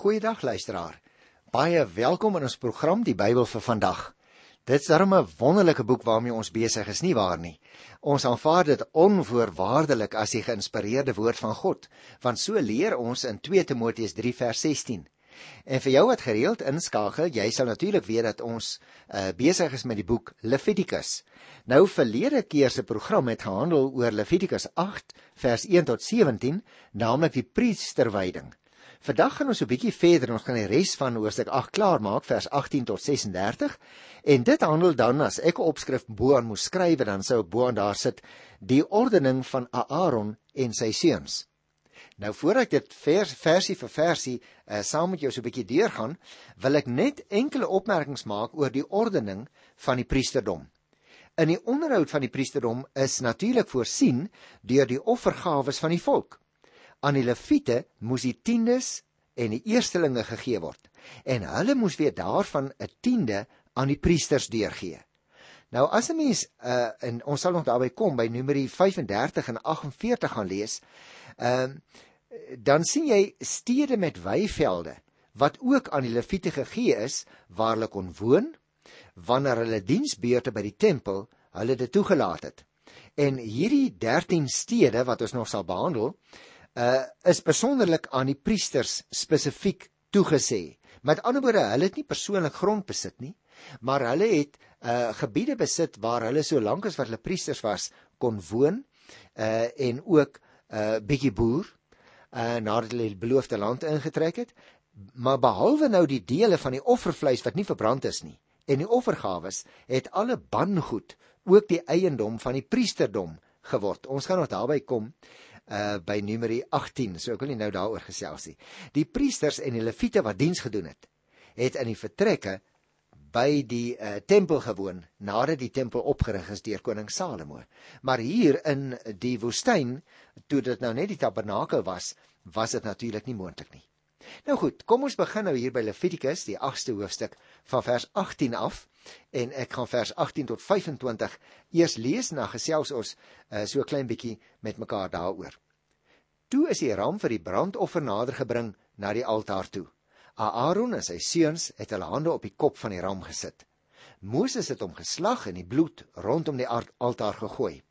Goeiedag luisteraar. Baie welkom in ons program Die Bybel vir vandag. Dit's darem 'n wonderlike boek waarmee ons besig is, nie waar nie? Ons aanvaar dit onvoorwaardelik as die geïnspireerde woord van God, want so leer ons in 2 Timoteus 3 vers 16. En vir jou wat gereeld inskakel, jy sal natuurlik weet dat ons uh, besig is met die boek Levitikus. Nou verlede keer se program het gehandel oor Levitikus 8 vers 1 tot 17, naamlik die priesterwyding. Vandag gaan ons 'n bietjie verder. Ons gaan die res van hoofstuk 8 klaarmaak, vers 18 tot 36. En dit handel dan as ek 'n opskrif bo aan moes skryf, dan sou ek bo aan daar sit die ordening van Aaron en sy seuns. Nou voordat ek dit vers versie vir versie uh, saam met jou so 'n bietjie deurgaan, wil ek net enkele opmerkings maak oor die ordening van die priesterdom. In die onderhoud van die priesterdom is natuurlik voorsien deur die offergawes van die volk aan die leviete moes die tiendes en die eerstelinge gegee word en hulle moes weer daarvan 'n tiende aan die priesters deurgee. Nou as 'n mens uh en ons sal nog daarby kom by Numeri 35 en 48 gaan lees, ehm uh, dan sien jy stede met weivelde wat ook aan die leviete gegee is waar hulle kon woon wanneer hulle diensbeurte by die tempel hulle dit toegelaat het. En hierdie 13 stede wat ons nog sal behandel, uh is besonderlik aan die priesters spesifiek toegesê. Met ander woorde, hulle het nie persoonlik grond besit nie, maar hulle het uh gebiede besit waar hulle so lank as wat hulle priesters was kon woon uh en ook uh bietjie boer uh nadat hulle die beloofde land ingetrek het. Maar behalwe nou die dele van die offervleis wat nie verbrand is nie en die offergawes het alle bangoed ook die eiendom van die priesterdom geword. Ons gaan nog daarby kom uh by Numeri 18, so ek wil nie nou daaroor gesels nie. Die priesters en die leviete wat diens gedoen het, het in die vertrekke by die uh, tempel gewoon nadat die tempel opgerig is deur koning Salomo. Maar hier in die woestyn, toe dit nou net die tabernakel was, was dit natuurlik nie moontlik nie. Nou goed, kom ons begin nou hier by Levitikus, die 8ste hoofstuk van vers 18 af en ek gaan vers 18 tot 25 eers lees dan gesels ons uh, so klein bietjie met mekaar daaroor. Toe is die ram vir die brandoffer nader gebring na die altaar toe. Aaron en sy seuns het hulle hande op die kop van die ram gesit. Moses het hom geslag en die bloed rondom die altaar gegooi.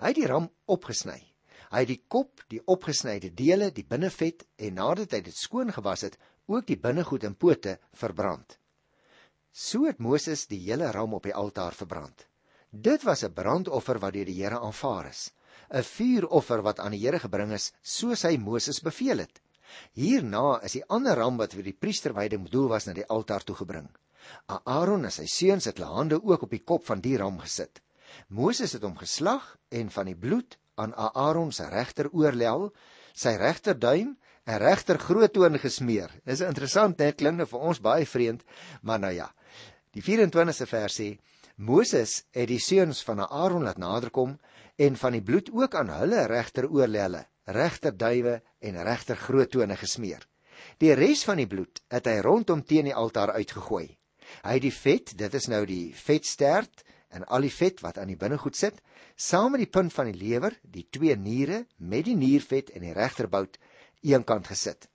Hy het die ram opgesny. Hy het die kop, die opgesnyde dele, die binnevet en nadat hy dit skoon gewas het, ook die binnegoed en pote verbrand. So het Moses die hele ram op die altaar verbrand. Dit was 'n brandoffer wat deur die Here aanvaar is, 'n vuuroffer wat aan die Here gebring is, soos hy Moses beveel het. Hierna is die ander ram wat vir die priesterwyding bedoel was na die altaar toe gebring. Aaron en sy seuns het hulle hande ook op die kop van die ram gesit. Moses het hom geslag en van die bloed aan Aaron se regter oorlel, sy regterduim 'n regter groot toon gesmeer. Dis interessant, net klink nou vir ons baie vreemd, maar nou ja. Die 24ste vers sê Moses het die seuns van Aaron laat naderkom en van die bloed ook aan hulle regter oorlelle, regter duwe en regter groot tone gesmeer. Die res van die bloed het hy rondom teen die altaar uitgegooi. Hy het die vet, dit is nou die vetstert en al die vet wat aan die binnegoed sit, saam met die punt van die lewer, die twee niere met die niervet en die regterbout eenkant gesit.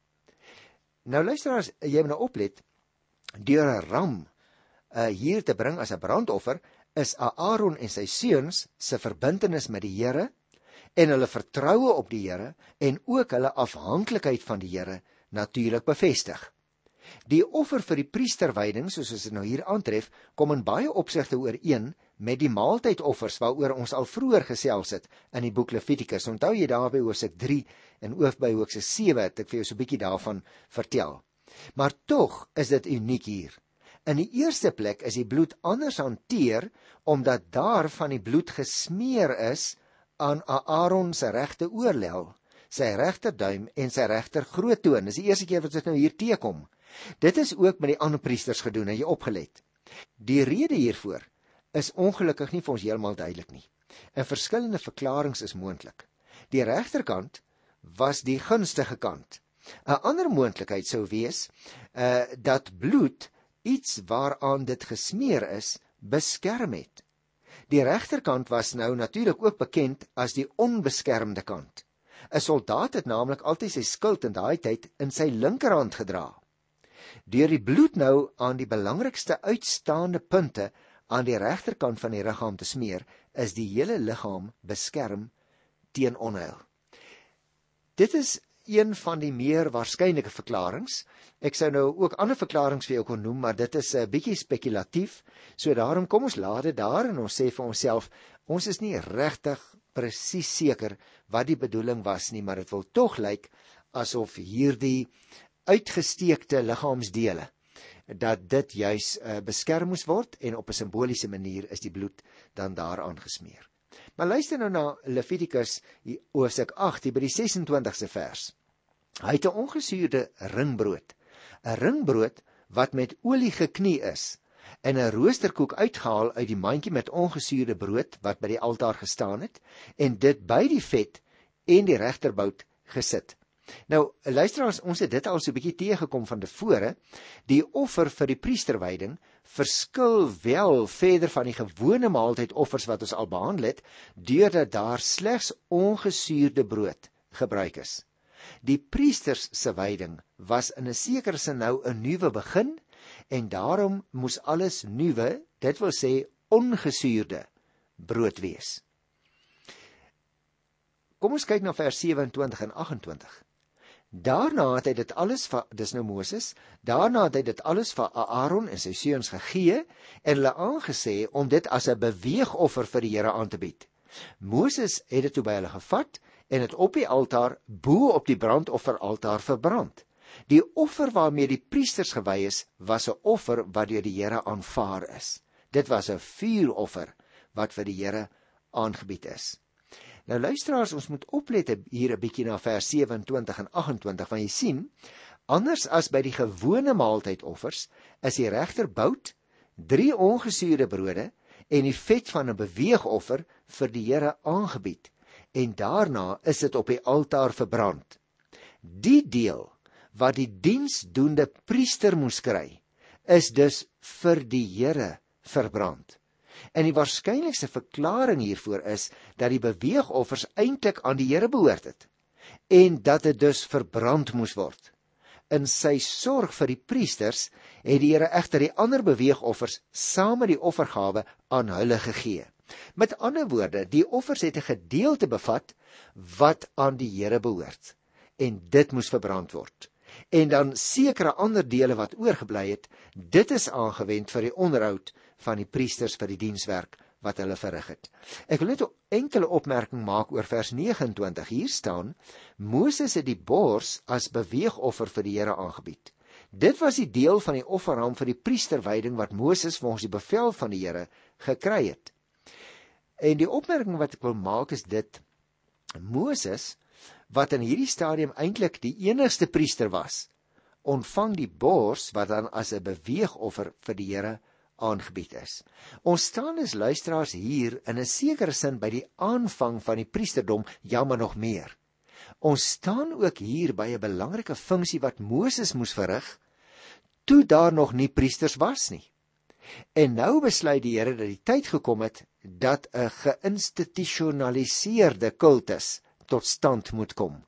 Nou luister as jy moet nou oplet deur 'n ram uh, hier te bring as 'n brandoffer is Aaron en sy seuns se verbintenis met die Here en hulle vertroue op die Here en ook hulle afhanklikheid van die Here natuurlik bevestig. Die offer vir die priesterwyding soos ons dit nou hier aantref, kom in baie opsigte ooreen met die maaltydoffers waaroor ons al vroeër gesels het in die boek Levitikus. Onthou jy daar by Hosea 3 en ook by Hosea 7 het ek vir jou so 'n bietjie daarvan vertel. Maar tog is dit uniek hier. In die eerste plek is die bloed anders hanteer omdat daar van die bloed gesmeer is aan Aaron se regte oorlel, sy regterduim en sy regter groottoon. Dis die eerste keer wat dit nou hier teekom. Dit is ook met die ander priesters gedoen, het jy opgelet. Die rede hiervoor is ongelukkig nie vir ons heeltemal duidelik nie. 'n Verskillende verklaringe is moontlik. Die regterkant was die gunstige kant. 'n Ander moontlikheid sou wees uh dat bloed iets waaraan dit gesmeer is, beskerm het. Die regterkant was nou natuurlik ook bekend as die onbeskermde kant. 'n Soldaat het naamlik altyd sy skild in daai tyd in sy linkerhand gedra. Deur die bloed nou aan die belangrikste uitstaande punte aan die regterkant van die liggaam te smeer, is die hele liggaam beskerm teen onheil. Dit is een van die meer waarskynlike verklaringe. Ek sou nou ook ander verklaringe vir jou kon noem, maar dit is 'n bietjie spekulatief. So daarom kom ons laat dit daar en ons sê vir onsself, ons is nie regtig presies seker wat die bedoeling was nie, maar dit wil tog lyk asof hierdie uitgesteekte liggaamsdele dat dit juis uh, beskerm moes word en op 'n simboliese manier is die bloed dan daaraan gesmeer. Maar luister nou na Levitikus hoofstuk 8 hier by die 26ste vers. Hy het 'n ongesuurde ringbrood. 'n Ringbrood wat met olie geknie is en 'n roosterkoek uitgehaal uit die mandjie met ongesuurde brood wat by die altaar gestaan het en dit by die vet en die regterbout gesit. Nou, luisteraars, ons het dit al so 'n bietjie teëgekom van tevore. Die offer vir die priesterwyding verskil wel verder van die gewone maaltydoffers wat ons al behandel het, deurdat daar slegs ongesuurde brood gebruik is. Die priesters se wyding was in 'n sekere sin nou 'n nuwe begin en daarom moes alles nuwe, dit wil sê ongesuurde brood wees. Kom ons kyk na vers 27 en 28. Daarna het hy dit alles vir dis nou Moses, daarna het hy dit alles vir Aaron en sy seuns gegee en hulle aangesê om dit as 'n beweegoffer vir die Here aan te bied. Moses het dit toe by hulle gevat en dit op die altaar bo op die brandofferaltaar verbrand. Die offer waarmee die priesters gewy is, was 'n offer wat deur die Here aanvaar is. Dit was 'n vuuroffer wat vir die Here aangebied is. Nou luisteraars, ons moet oplet hier 'n bietjie na vers 27 en 28 want jy sien, anders as by die gewone maaltydoffers, is die regterbout drie ongesuurde brode en die vet van 'n beweegoffer vir die Here aangebied en daarna is dit op die altaar verbrand. Die deel wat die diensdoende priester moes kry, is dus vir die Here verbrand. En die waarskynlikste verklaring hiervoor is dat die beweegoffers eintlik aan die Here behoort het en dat dit dus verbrand moes word. In sy sorg vir die priesters het die Here egter die ander beweegoffers saam met die offergawe aan hulle gegee. Met ander woorde, die offers het 'n gedeelte bevat wat aan die Here behoort en dit moes verbrand word. En dan sekere ander dele wat oorgebly het, dit is aangewend vir die onderhoud van die priesters vir die dienswerk wat hulle verrig het. Ek wil net 'n enkele opmerking maak oor vers 29. Hier staan: Moses het die bors as beweegoffer vir die Here aangebied. Dit was die deel van die offerham vir die priesterwyding wat Moses volgens die bevel van die Here gekry het. En die opmerking wat ek wil maak is dit Moses wat in hierdie stadium eintlik die enigste priester was, ontvang die bors wat dan as 'n beweegoffer vir die Here aangebied is. Ons staan as luisteraars hier in 'n sekere sin by die aanvang van die priesterdom, jammer nog meer. Ons staan ook hier by 'n belangrike funksie wat Moses moes verrig toe daar nog nie priesters was nie. En nou besluit die Here dat die tyd gekom het dat 'n geïnstitusionaliseerde kultus tot stand moet kom.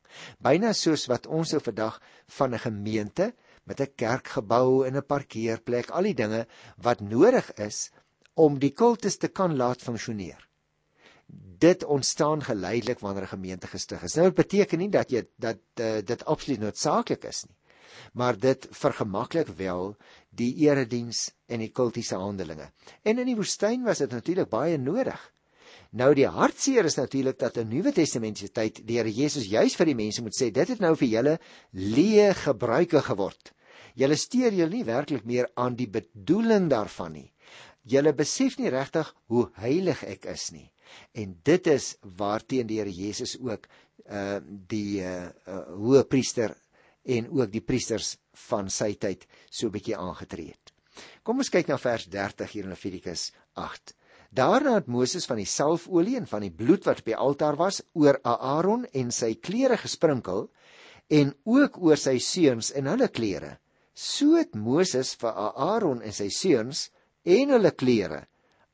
Byna soos wat ons so vandag van 'n gemeente met 'n kerkgebou en 'n parkeerplek, al die dinge wat nodig is om die kultus te kan laat funksioneer. Dit ontstaan geleidelik wanneer 'n gemeente gestig is. Nou dit beteken nie dat jy dat uh, dit absoluut noodsaaklik is nie maar dit vergemaklik wel die erediens en die kultiese handelinge. En in die woestyn was dit natuurlik baie nodig. Nou die hartseer is natuurlik dat in Nuwe Testamentiese tyd die Here Jesus juis vir die mense moet sê dit het nou vir julle leë gebruike geword. Julle steur julle nie werklik meer aan die bedoeling daarvan nie. Julle besef nie regtig hoe heilig ek is nie. En dit is waarteen die Here Jesus ook uh die uh, uh hoë priester en ook die priesters van sy tyd so 'n bietjie aangetree het. Kom ons kyk na vers 30 hier in Levitikus 8. Daarna het Moses van die salfolie en van die bloed wat op die altaar was oor Aaron en sy klere gesprinkel en ook oor sy seuns en hulle klere. So het Moses vir Aaron en sy seuns en hulle klere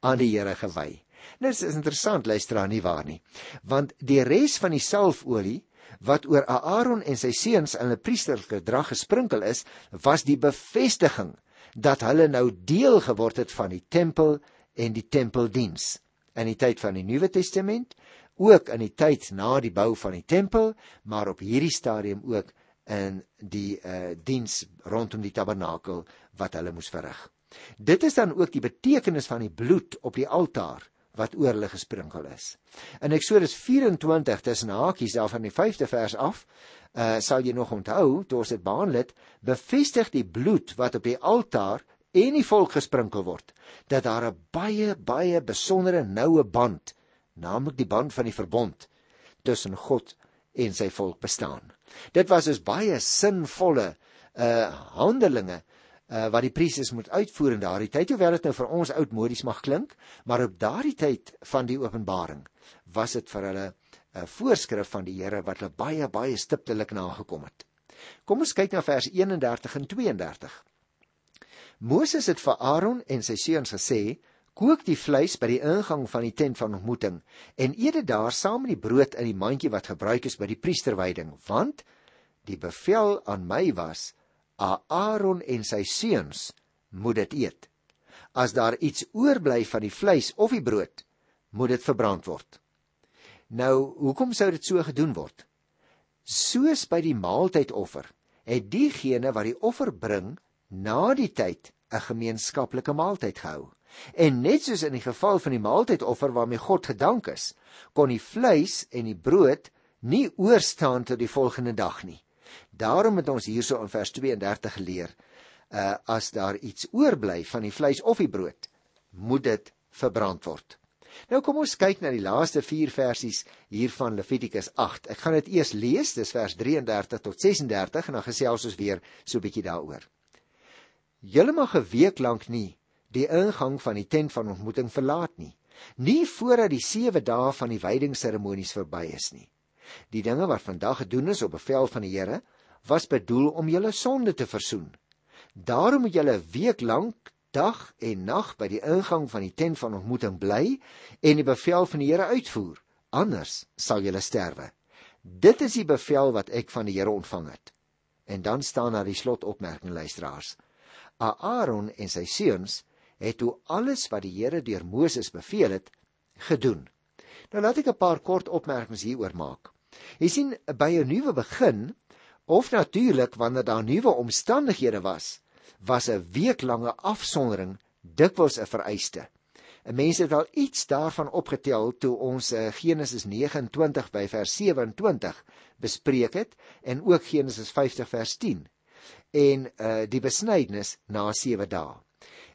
aan die Here gewy. Nou is interessant luister aan nie waar nie. Want die res van die salfolie wat oor Aaron en sy seuns in hulle priesterlike drag gesprinkel is, was die bevestiging dat hulle nou deel geword het van die tempel en die tempeldiens. In die tyd van die Nuwe Testament, ook in die tyd na die bou van die tempel, maar op hierdie stadium ook in die uh diens rondom die tabernakel wat hulle moes verrig. Dit is dan ook die betekenis van die bloed op die altaar wat oor hulle gesprinkel is. In Eksodus 24 tussen hakies daar van die 5de vers af, uh sal jy nog onthou, toe ons dit behandel bevestig die bloed wat op die altaar en die volk gesprinkel word, dat daar 'n baie baie besondere noue band, naamlik die band van die verbond tussen God en sy volk bestaan. Dit was dus baie sinvolle uh handelinge uh, wat die priesters moet uitvoer in daardie tyd, hoewel dit nou vir ons oudmodies mag klink, maar op daardie tyd van die openbaring was dit vir hulle 'n uh, voorskrif van die Here wat hulle baie baie stiptelik nagekom het. Kom ons kyk na vers 31 en 32. Moses het vir Aaron en sy seuns gesê: "Kook die vleis by die ingang van die tent van ontmoeting en eet dit daar saam met die brood in die mandjie wat gebruik is by die priesterwyding, want die bevel aan my was: Aaron en sy seuns moet dit eet. As daar iets oorbly van die vleis of die brood, moet dit verbrand word. Nou, hoekom sou dit so gedoen word? Soos by die maaltydoffer, het diegene wat die offer bring, na die tyd 'n gemeenskaplike maaltyd gehou. En net soos in die geval van die maaltydoffer waarmee God gedank is, kon die vleis en die brood nie oorstaan tot die volgende dag nie. Daarom het ons hierso in vers 32 geleer, uh as daar iets oorbly van die vleis of die brood, moet dit verbrand word. Nou kom ons kyk na die laaste 4 versies hier van Levitikus 8. Ek gaan dit eers lees, dis vers 33 tot 36 en dan gesels ons weer so 'n bietjie daaroor. Julle mag 'n week lank nie die ingang van die tent van ontmoeting verlaat nie, nie voordat die 7 dae van die wydingsseremonies verby is nie. Die dinge wat vandag gedoen is op bevel van die Here, was bedoel om julle sonde te versoen. Daarom moet julle 'n week lank dag en nag by die ingang van die tent van ontmoeting bly en die bevel van die Here uitvoer, anders sal julle sterwe. Dit is die bevel wat ek van die Here ontvang het. En dan staan daar die slotopmerking luisteraars. Aaron en sy seuns het toe alles wat die Here deur Moses beveel het, gedoen. Nou laat ek 'n paar kort opmerkings hieroor maak. Jy sien by 'n nuwe begin of natuurlik wanneer daar nuwe omstandighede was, was 'n weeklange afsondering dikwels 'n vereiste. 'n Mens het al iets daarvan opgetel toe ons eh, Genesis 29 by vers 27 bespreek het en ook Genesis 50 vers 10 en uh, die besnydenis na 7 dae.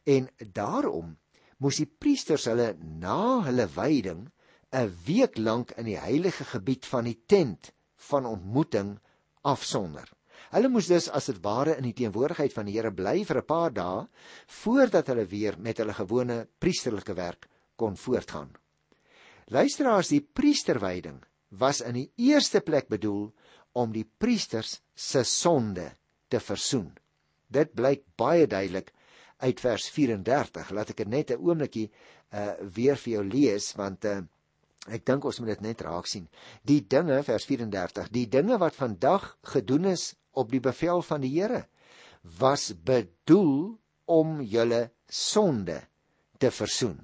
En daarom moes die priesters hulle na hulle wyding 'n week lank in die heilige gebied van die tent van ontmoeting afsonder. Hulle moes dus as dit ware in die teenwoordigheid van die Here bly vir 'n paar dae voordat hulle weer met hulle gewone priesterlike werk kon voortgaan. Luisteraars, die priesterwyding was in die eerste plek bedoel om die priesters se sonde te versoen. Dit blyk baie duidelik uit vers 34. Laat ek dit net 'n oombliekie uh weer vir jou lees want uh Ek dink ons moet dit net raak sien. Die dinge vers 34, die dinge wat vandag gedoen is op die bevel van die Here was bedoel om julle sonde te versoen.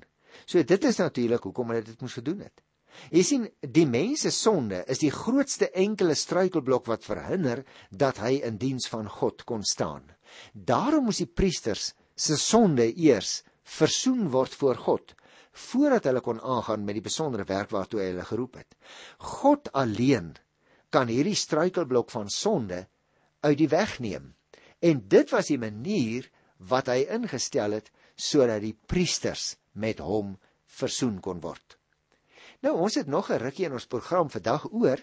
So dit is natuurlik hoekom hulle dit moes gedoen het. Jy sien, die mens se sonde is die grootste enkele struikelblok wat verhinder dat hy in diens van God kon staan. Daarom moes die priesters se sonde eers versoen word voor God voordat hulle kon aangaan met die besondere werk waartoe hy hulle geroep het. God alleen kan hierdie struikelblok van sonde uit die weg neem. En dit was die manier wat hy ingestel het sodat die priesters met hom versoen kon word. Nou ons het nog 'n rukkie in ons program vandag oor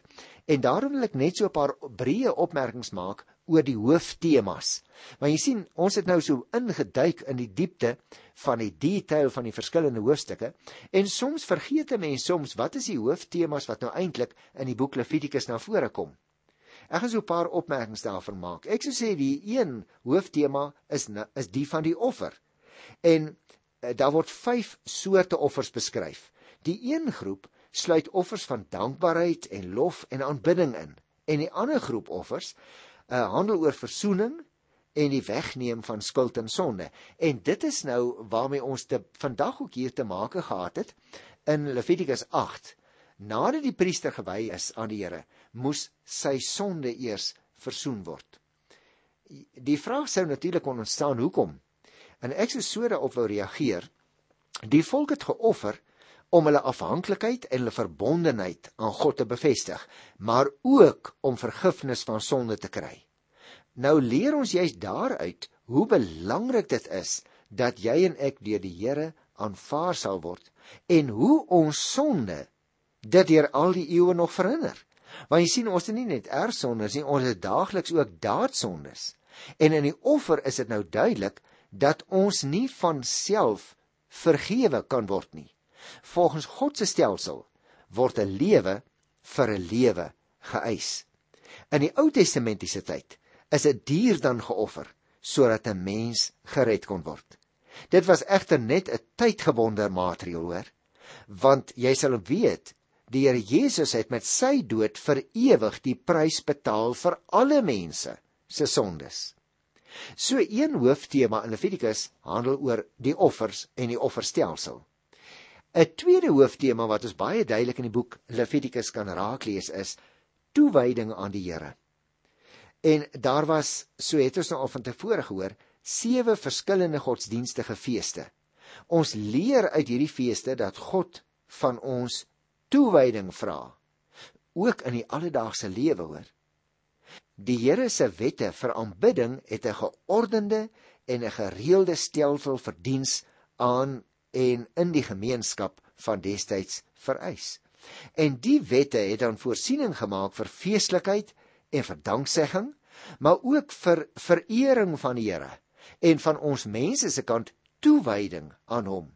en daarom wil ek net so 'n paar breë opmerkings maak oor die hooftemas. Want jy sien, ons het nou so ingeduik in die diepte van die detail van die verskillende hoofstukke en soms vergeet 'n mens soms wat is die hooftemas wat nou eintlik in die boek Levitikus na vore kom. Ek gaan so 'n paar opmerkings daarvan maak. Ek sou sê die een hooftema is is die van die offer. En uh, daar word 5 soorte offers beskryf. Die een groep sluit offers van dankbaarheid en lof en aanbidding in En die ander groep offers uh, handel oor verzoening en die wegneem van skuld en sonde. En dit is nou waarmee ons te vandag ook hier te make gehad het in Levitikus 8. Nadat die priester gewy is aan die Here, moes sy sonde eers versoen word. Die vraag sou natuurlik ontstaan hoekom? En ek sou so daarop wou reageer. Die volk het geoffer om hulle afhanklikheid en hulle verbondenheid aan God te bevestig, maar ook om vergifnis van sonde te kry. Nou leer ons juist daaruit hoe belangrik dit is dat jy en ek deur die Here aanvaar sal word en hoe ons sonde dit deur al die eeue nog verhinder. Want jy sien ons het nie net erfsondes nie, ons het daagliks ook daadsondes. En in die offer is dit nou duidelik dat ons nie van self vergewe kan word nie. Volgens God se stelsel word 'n lewe vir 'n lewe geëis. In die Ou Testamentiese tyd is 'n die dier dan geoffer sodat 'n mens gered kon word. Dit was egter net 'n tydgebonde maatreel, hoor. Want jy sal weet, die Here Jesus het met sy dood vir ewig die prys betaal vir alle mense se sondes. So een hooftema in Levitikus handel oor die offers en die offerstelsel. 'n Tweede hooftema wat ons baie duidelik in die boek Levitikus kan raaklees is toewyding aan die Here. En daar was, so het ons nou al van tevore gehoor, sewe verskillende godsdienstige feeste. Ons leer uit hierdie feeste dat God van ons toewyding vra, ook in die alledaagse lewe hoor. Die Here se wette vir aanbidding het 'n geordende en 'n gereelde stelsel vir diens aan en in die gemeenskap van destyds vereis. En die wette het dan voorsiening gemaak vir feeslikheid en vir danksegging, maar ook vir verering van die Here en van ons mense se kant toewyding aan hom.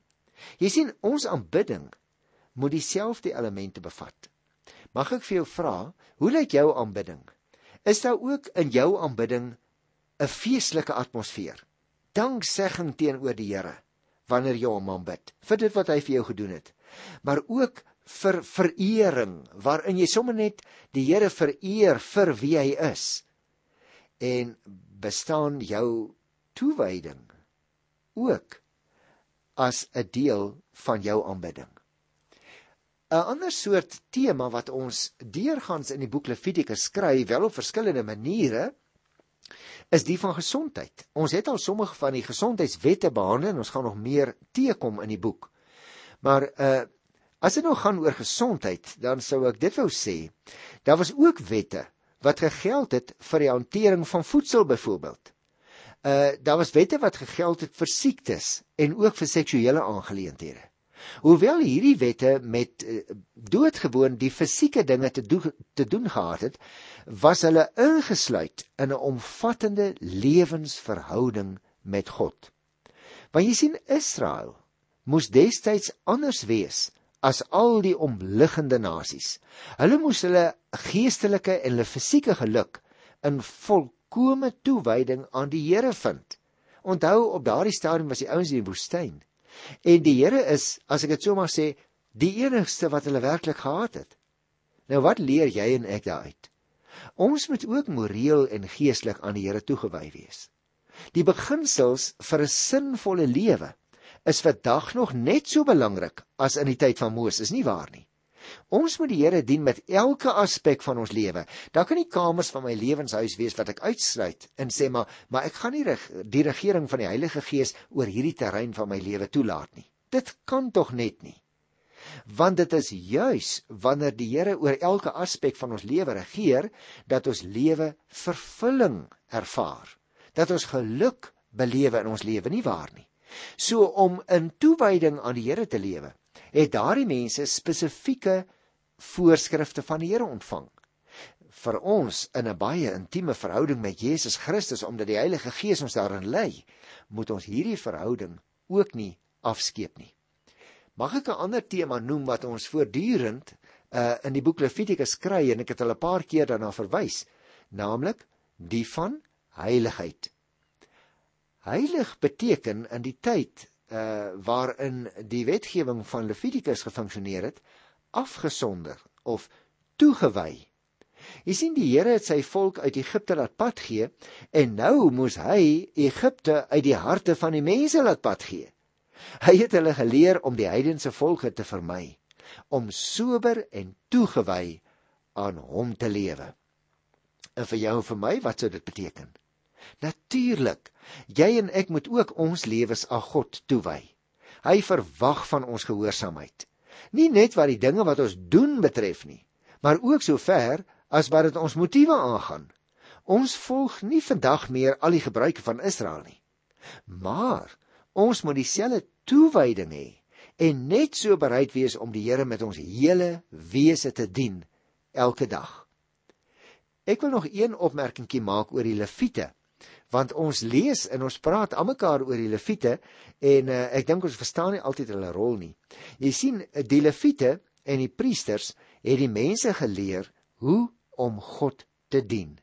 Jy sien, ons aanbidding moet dieselfde elemente bevat. Mag ek vir jou vra, hoe lyk jou aanbidding? is daar ook in jou aanbidding 'n feestelike atmosfeer. Danksegging teenoor die Here wanneer jy hom aanbid vir dit wat hy vir jou gedoen het. Maar ook vir verering waarin jy sommer net die Here vereer vir wie hy is. En bestaan jou toewyding ook as 'n deel van jou aanbidding. 'n ander soort tema wat ons deurgangs in die boek Levitikus skryf, wel op verskillende maniere, is die van gesondheid. Ons het al sommige van die gesondheidswette behandel en ons gaan nog meer teekom in die boek. Maar uh as dit nou gaan oor gesondheid, dan sou ek dit wou sê, daar was ook wette wat gegeld het vir die hantering van voedsel byvoorbeeld. Uh daar was wette wat gegeld het vir siektes en ook vir seksuele aangeleenthede. Hoewel hierdie wette met uh, doodgewoon die fisieke dinge te, do te doen gehad het, was hulle ingesluit in 'n omvattende lewensverhouding met God. Want jy sien Israel moes destyds anders wees as al die omliggende nasies. Hulle moes hulle geestelike en hulle fisieke geluk in volkomme toewyding aan die Here vind. Onthou op daardie stadium was die ouens in die woestyn En die Here is, as ek dit so mag sê, die enigste wat hulle werklik gehad het. Nou wat leer jy en ek daaruit? Ons moet ook moreel en geestelik aan die Here toegewy wees. Die beginsels vir 'n sinvolle lewe is vandag nog net so belangrik as in die tyd van Moses, nie waar nie? Ons moet die Here dien met elke aspek van ons lewe. Daar kan nie kamers van my lewenshuis wees wat ek uitsluit en sê maar maar ek gaan nie reg, die regering van die Heilige Gees oor hierdie terrein van my lewe toelaat nie. Dit kan tog net nie. Want dit is juis wanneer die Here oor elke aspek van ons lewe regeer dat ons lewe vervulling ervaar. Dat ons geluk belewe in ons lewe nie waar nie. So om in toewyding aan die Here te lewe het daardie mense spesifieke voorskrifte van die Here ontvang. Vir ons in 'n baie intieme verhouding met Jesus Christus omdat die Heilige Gees ons daarin lei, moet ons hierdie verhouding ook nie afskeep nie. Mag ek 'n ander tema noem wat ons voortdurend uh in die boek Levitikus kry en ek het al 'n paar keer daarna verwys, naamlik die van heiligheid. Heilig beteken in die tyd uh waarin die wetgewing van Levitikus gefunksioneer het, afgesonder of toegewy. Jy sien die Here het sy volk uit Egipte laat pad gee en nou moes hy Egipte uit die harte van die mense laat pad gee. Hy het hulle geleer om die heidense volke te vermy, om sober en toegewy aan hom te lewe. En vir jou en vir my, wat sou dit beteken? Natuurlik, jy en ek moet ook ons lewens aan God toewy. Hy verwag van ons gehoorsaamheid. Nie net wat die dinge wat ons doen betref nie, maar ook sover as wat dit ons motiewe aangaan. Ons volg nie vandag meer al die gebruike van Israel nie. Maar ons moet dieselfde toewyding hê en net so bereid wees om die Here met ons hele wese te dien elke dag. Ek wil nog een opmerkingie maak oor die Lewiete want ons lees en ons praat almekaar oor die leviete en uh, ek dink ons verstaan nie altyd hulle rol nie. Jy sien die leviete en die priesters het die mense geleer hoe om God te dien.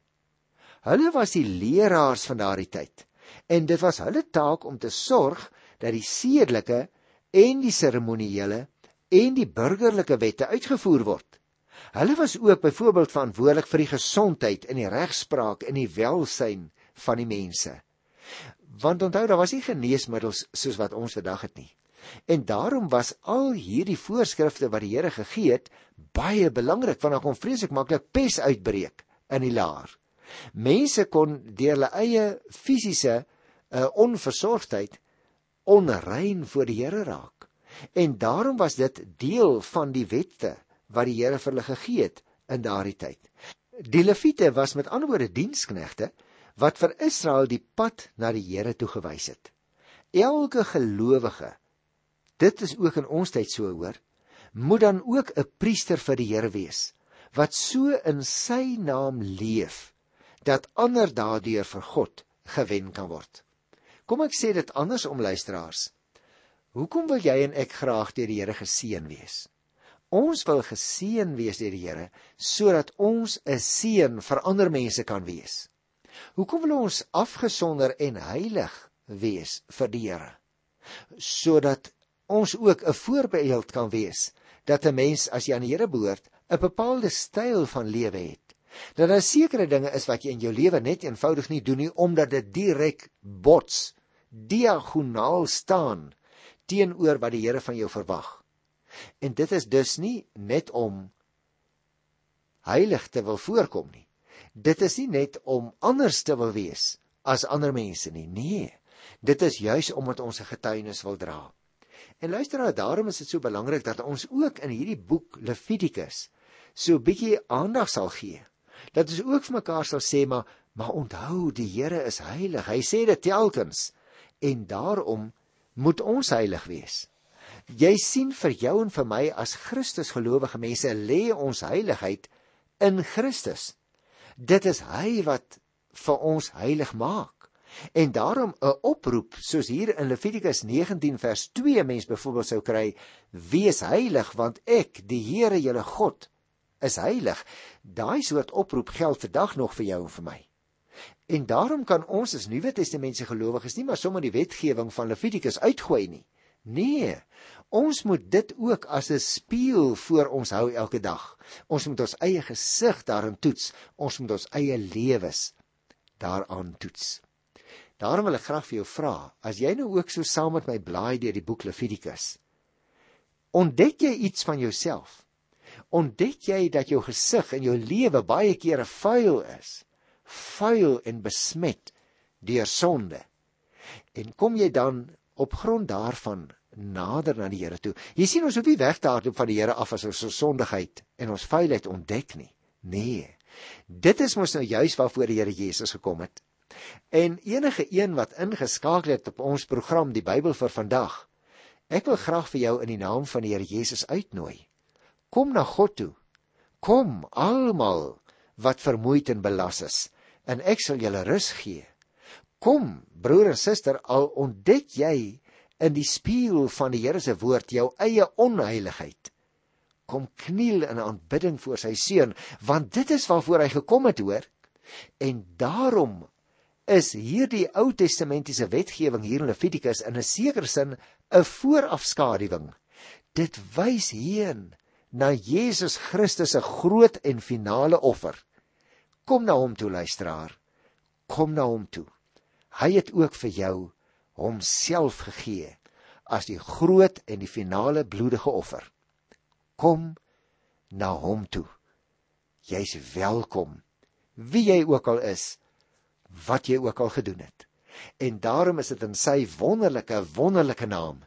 Hulle was die leraars van daardie tyd en dit was hulle taak om te sorg dat die sedelike en die seremoniele en die burgerlike wette uitgevoer word. Hulle was ook byvoorbeeld verantwoordelik vir die gesondheid en die regspraak en die welsyn van die mense. Want onthou daar was nie geneesmiddels soos wat ons vandag het nie. En daarom was al hierdie voorskrifte wat die Here gegee het baie belangrik want dan kon vreeslik maklik pes uitbreek in die laar. Mense kon deur hulle eie fisiese uh, onversorgdheid onrein voor die Here raak. En daarom was dit deel van die wette wat die Here vir hulle gegee het in daardie tyd. Die leviete was met ander woorde diensknegte wat vir Israel die pad na die Here toe gewys het. Elke gelowige, dit is ook in ons tyd so hoor, moet dan ook 'n priester vir die Here wees wat so in sy naam leef dat ander daardeur vir God gewen kan word. Kom ek sê dit anders om luisteraars. Hoekom wil jy en ek graag deur die Here geseën wees? Ons wil geseën wees deur die Here sodat ons 'n seën vir ander mense kan wees. Hoekom wil ons afgesonder en heilig wees vir die Here? Sodat ons ook 'n voorbeeld kan wees dat 'n mens as jy aan die Here behoort, 'n bepaalde styl van lewe het. Dat daar sekere dinge is wat jy in jou lewe net eenvoudig nie doen nie omdat dit direk bots, diagonaal staan teenoor wat die Here van jou verwag. En dit is dus nie net om heilig te wil voorkom nie dit is nie net om anders te wil wees as ander mense nie. Nee. Dit is juis omdat ons 'n getuienis wil dra. En luister nou, daarom is dit so belangrik dat ons ook in hierdie boek Levitikus so 'n bietjie aandag sal gee. Dat ons ook vir mekaar sal sê maar maar onthou die Here is heilig. Hy sê dit telkens en daarom moet ons heilig wees. Jy sien vir jou en vir my as Christus gelowige mense lê ons heiligheid in Christus. Dit is hy wat vir ons heilig maak. En daarom 'n oproep soos hier in Levitikus 19 vers 2 mens byvoorbeeld sou kry: Wees heilig want ek, die Here julle God, is heilig. Daai soort oproep geld vandag nog vir jou en vir my. En daarom kan ons as Nuwe Testamentiese gelowiges nie maar sommer die wetgewing van Levitikus uitgooi nie. Nee, ons moet dit ook as 'n spieël voor ons hou elke dag. Ons moet ons eie gesig daarin toets. Ons moet ons eie lewens daaraan toets. Daarom wil ek graag vir jou vra, as jy nou ook so saam met my blaai deur die boek Levitikus, ontdek jy iets van jouself? Ontdek jy dat jou gesig en jou lewe baie kere vuil is? Vuil en besmet deur sonde. En kom jy dan op grond daarvan nader na die Here toe. Jy sien ons hoef nie weg te hardloop van die Here af as ons ons sondigheid en ons vuilheid ontdek nie. Nee. Dit is mos nou juis waarvoor die Here Jesus gekom het. En enige een wat ingeskakel het op ons program die Bybel vir vandag. Ek wil graag vir jou in die naam van die Here Jesus uitnooi. Kom na God toe. Kom almal wat vermoeid en belas is en ek sal julle rus gee. Kom, broer en suster, al ontdek jy in die spieël van die Here se woord jou eie onheiligheid. Kom kniel in aanbidding voor sy seun, want dit is waarvoor hy gekom het, hoor. En daarom is hierdie Ou Testamentiese wetgewing hier in Levitikus in 'n sekere sin 'n voorafskaduwing. Dit wys heen na Jesus Christus se groot en finale offer Kom na hom toe luisteraar. Kom na hom toe. Hy het ook vir jou homself gegee as die groot en die finale bloedige offer. Kom na hom toe. Jy's welkom. Wie jy ook al is, wat jy ook al gedoen het. En daarom is dit in sy wonderlike wonderlike naam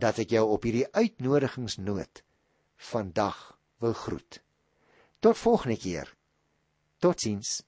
dat ek jou op hierdie uitnodigingsnoot vandag wil groet. Tot volgende keer. Totsiens.